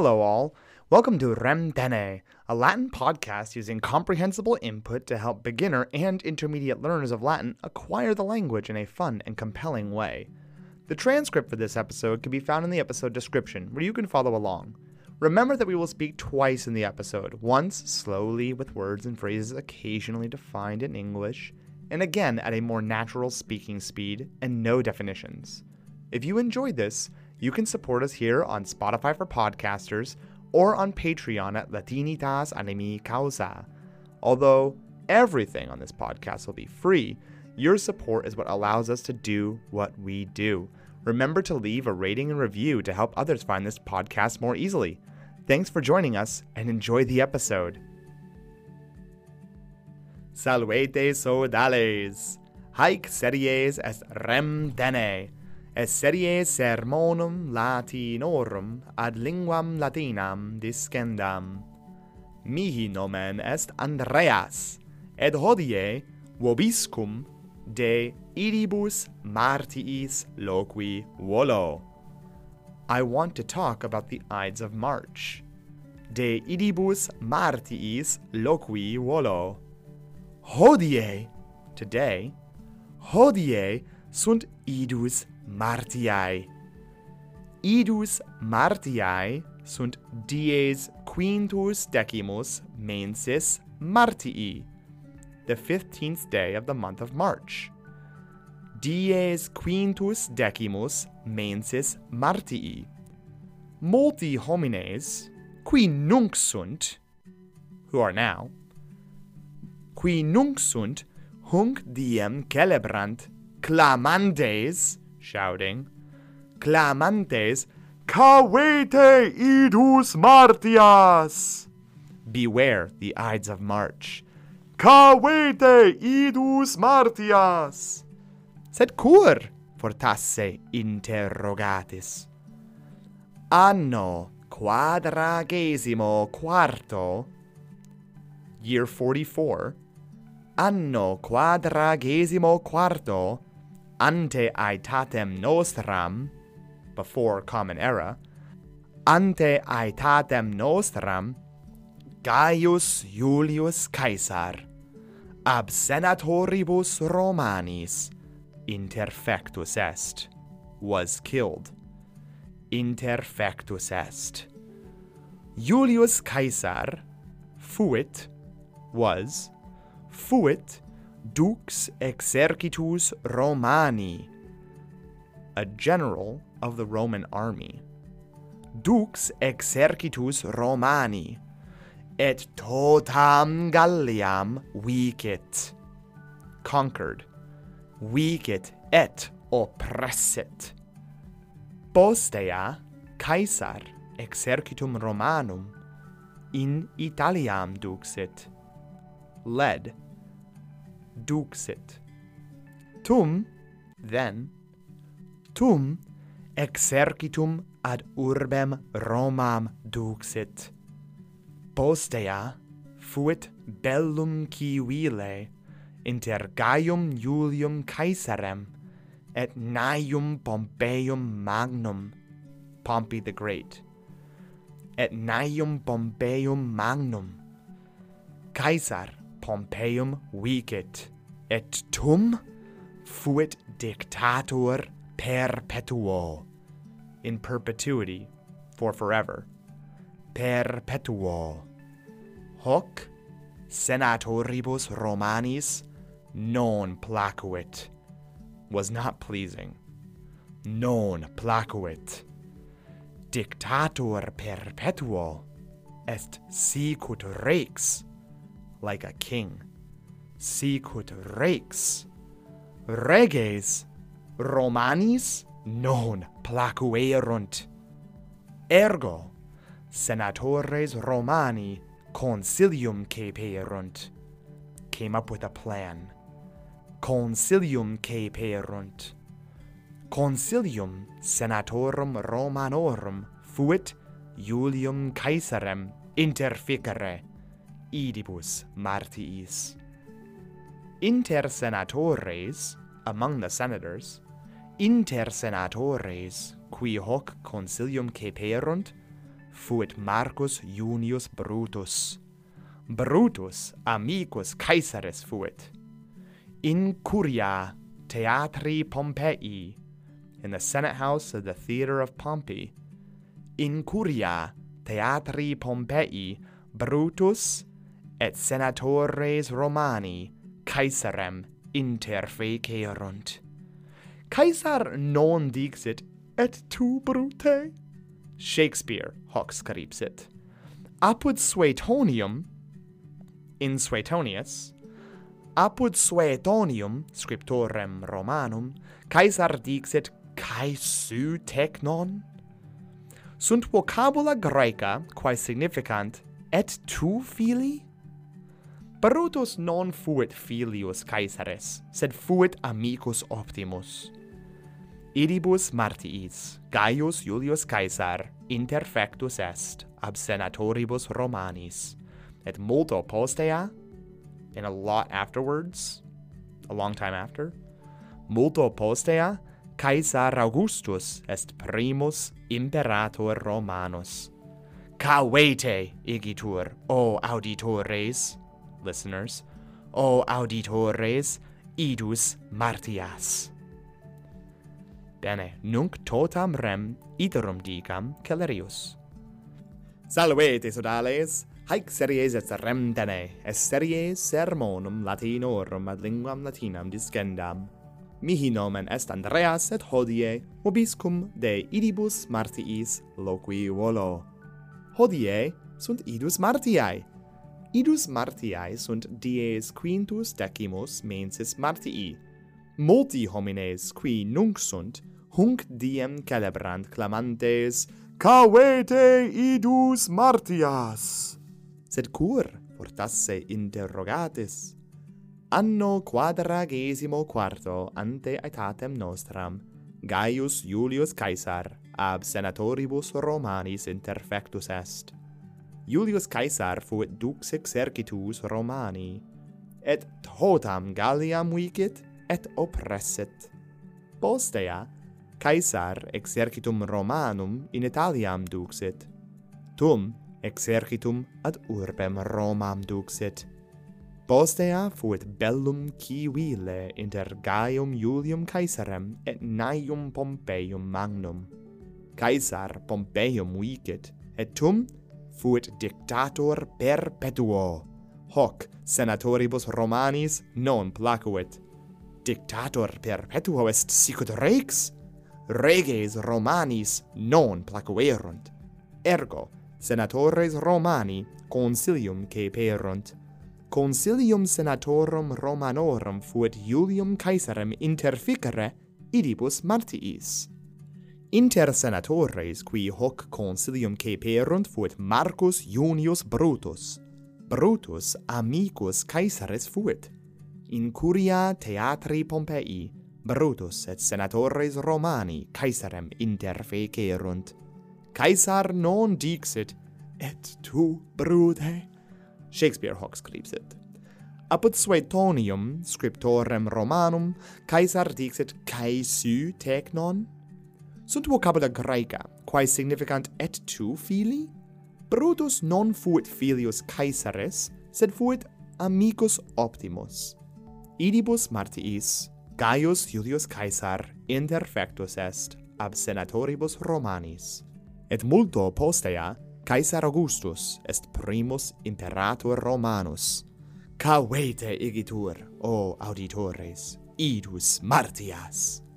Hello, all. Welcome to Rem Dene, a Latin podcast using comprehensible input to help beginner and intermediate learners of Latin acquire the language in a fun and compelling way. The transcript for this episode can be found in the episode description, where you can follow along. Remember that we will speak twice in the episode once slowly with words and phrases occasionally defined in English, and again at a more natural speaking speed and no definitions. If you enjoyed this, you can support us here on Spotify for Podcasters or on Patreon at Latinitas Animi Causa. Although everything on this podcast will be free, your support is what allows us to do what we do. Remember to leave a rating and review to help others find this podcast more easily. Thanks for joining us and enjoy the episode. Salvete sodales. Haec series est rem dene et serie sermonum latinorum ad linguam latinam discendam. Mihi nomen est Andreas, et hodie vobiscum de idibus martiis loqui volo. I want to talk about the Ides of March. De idibus martiis loqui volo. Hodie, today, hodie sunt idus Martiae. Idus Martiae sunt dies quintus decimus mensis Martii, the 15th day of the month of March. Dies quintus decimus mensis Martii. Multi homines, qui nunc sunt, who are now, qui nunc sunt, hunc diem celebrant, clamandes, shouting, clamantes, Cavete idus martias! Beware the Ides of March. Cavete idus martias! Sed cur fortasse interrogatis? Anno quadragesimo quarto, year 44, anno quadragesimo quarto, ante aetatem nostram before common era ante aetatem nostram Gaius Julius Caesar ab senatoribus Romanis interfectus est was killed. Interfectus est. Julius Caesar fuit was fuit dux exercitus Romani, a general of the Roman army. Dux exercitus Romani, et totam Galliam vicit, conquered, vicit et oppressit. Postea Caesar exercitum Romanum in Italiam duxit, led duxit. Tum, then, tum exercitum ad urbem Romam duxit. Postea fuit bellum civile inter Gaium Iulium Caesarem et Naium Pompeium Magnum, Pompey the Great, et Naium Pompeium Magnum, Caesar Pompeium vicet, et tum fuit dictator perpetuo, in perpetuity, for forever, perpetuo. Hoc senatoribus Romanis non placuit, was not pleasing, non placuit. Dictator perpetuo est sicut rex like a king. Sicut rex reges Romanis non placuerunt. Ergo senatores Romani consilium caperunt. Came up with a plan. Consilium caperunt. Consilium senatorum Romanorum fuit Iulium Caesarem interficere idibus martiis. Inter senatores, among the senators, inter senatores, qui hoc consilium ceperunt, fuit Marcus Junius Brutus. Brutus amicus Caesaris fuit. In curia Theatri Pompeii, in the Senate House of the Theatre of Pompey, in curia Theatri Pompeii, Brutus et senatores Romani Caesarem interfecerunt. Caesar non dixit, et tu brute? Shakespeare hoc scripsit. Apud Suetonium, in Suetonius, apud Suetonium scriptorem Romanum, Caesar dixit Caesu technon? Sunt vocabula Graeca, quae significant, et tu, fili? Brutus non fuit filius Caesares, sed fuit amicus optimus. Idibus martiis, Gaius Julius Caesar, interfectus est, ab senatoribus Romanis, et multo postea, and a lot afterwards, a long time after, multo postea, Caesar Augustus est primus imperator Romanus. Cavete igitur, o auditores! listeners, o auditores, idus martias. Bene, nunc totam rem iterum dicam Celerius. Salvete, sodales! Haec series et rem dene, et series sermonum latinorum ad linguam latinam discendam. Mihi nomen est Andreas, et hodie mobiscum de idibus martiis loqui volo. Hodie sunt idus martiae, idus martiae sunt dies quintus decimus mensis martii. Multi homines qui nunc sunt, hunc diem celebrant clamantes Cavete idus martias! Sed cur fortasse interrogatis? Anno quadragesimo quarto ante aetatem nostram, Gaius Julius Caesar, ab senatoribus Romanis interfectus est. Julius Caesar fuit dux exercitus Romani, et totam Galliam vicit et oppresset. Postea, Caesar exercitum Romanum in Italiam duxit. Tum exercitum ad urbem Romam duxit. Postea fuit bellum civile inter Gaium Iulium Caesarem et Naium Pompeium Magnum. Caesar Pompeium vicit, et tum fuit dictator perpetuo. Hoc senatoribus Romanis non placuit. Dictator perpetuo est sicut rex. Reges Romanis non placuerunt. Ergo, senatores Romani consilium ceperunt. Consilium senatorum Romanorum fuit Iulium Caesarem interficere idibus martiis. Inter senatores qui hoc consilium ceperunt fuit Marcus Junius Brutus. Brutus amicus Caesaris fuit. In curia theatri Pompeii, Brutus et senatores Romani Caesarem interfecerunt. Caesar non dixit, et tu, Brute? Shakespeare hoc scripsit. Apud Suetonium, scriptorem Romanum, Caesar dixit, Caesu tecnon? sunt vocabula Graeca, quae significant et tu fili? Brutus non fuit filius Caesares, sed fuit amicus optimus. Idibus Martiis, Gaius Julius Caesar interfectus est ab senatoribus Romanis. Et multo postea Caesar Augustus est primus imperator Romanus. Cavete igitur, o auditores, idus martias!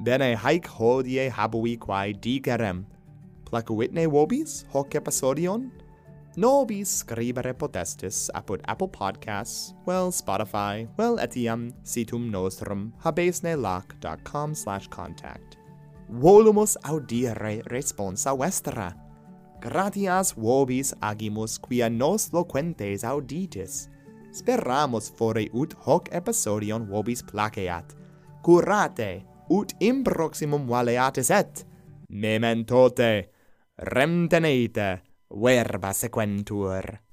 Bene haec hodie habui quae digerem. Placuitne vobis hoc episodion? Nobis scribere potestis apud Apple Podcasts, well Spotify, well etiam situm nostrum habesnelac.com slash contact. Volumus audire responsa vestra. Gratias vobis agimus quia nos loquentes auditis. Speramus fore ut hoc episodion vobis placeat. Curate! ut in proximum valeatis et memento te remteneite verba sequentur.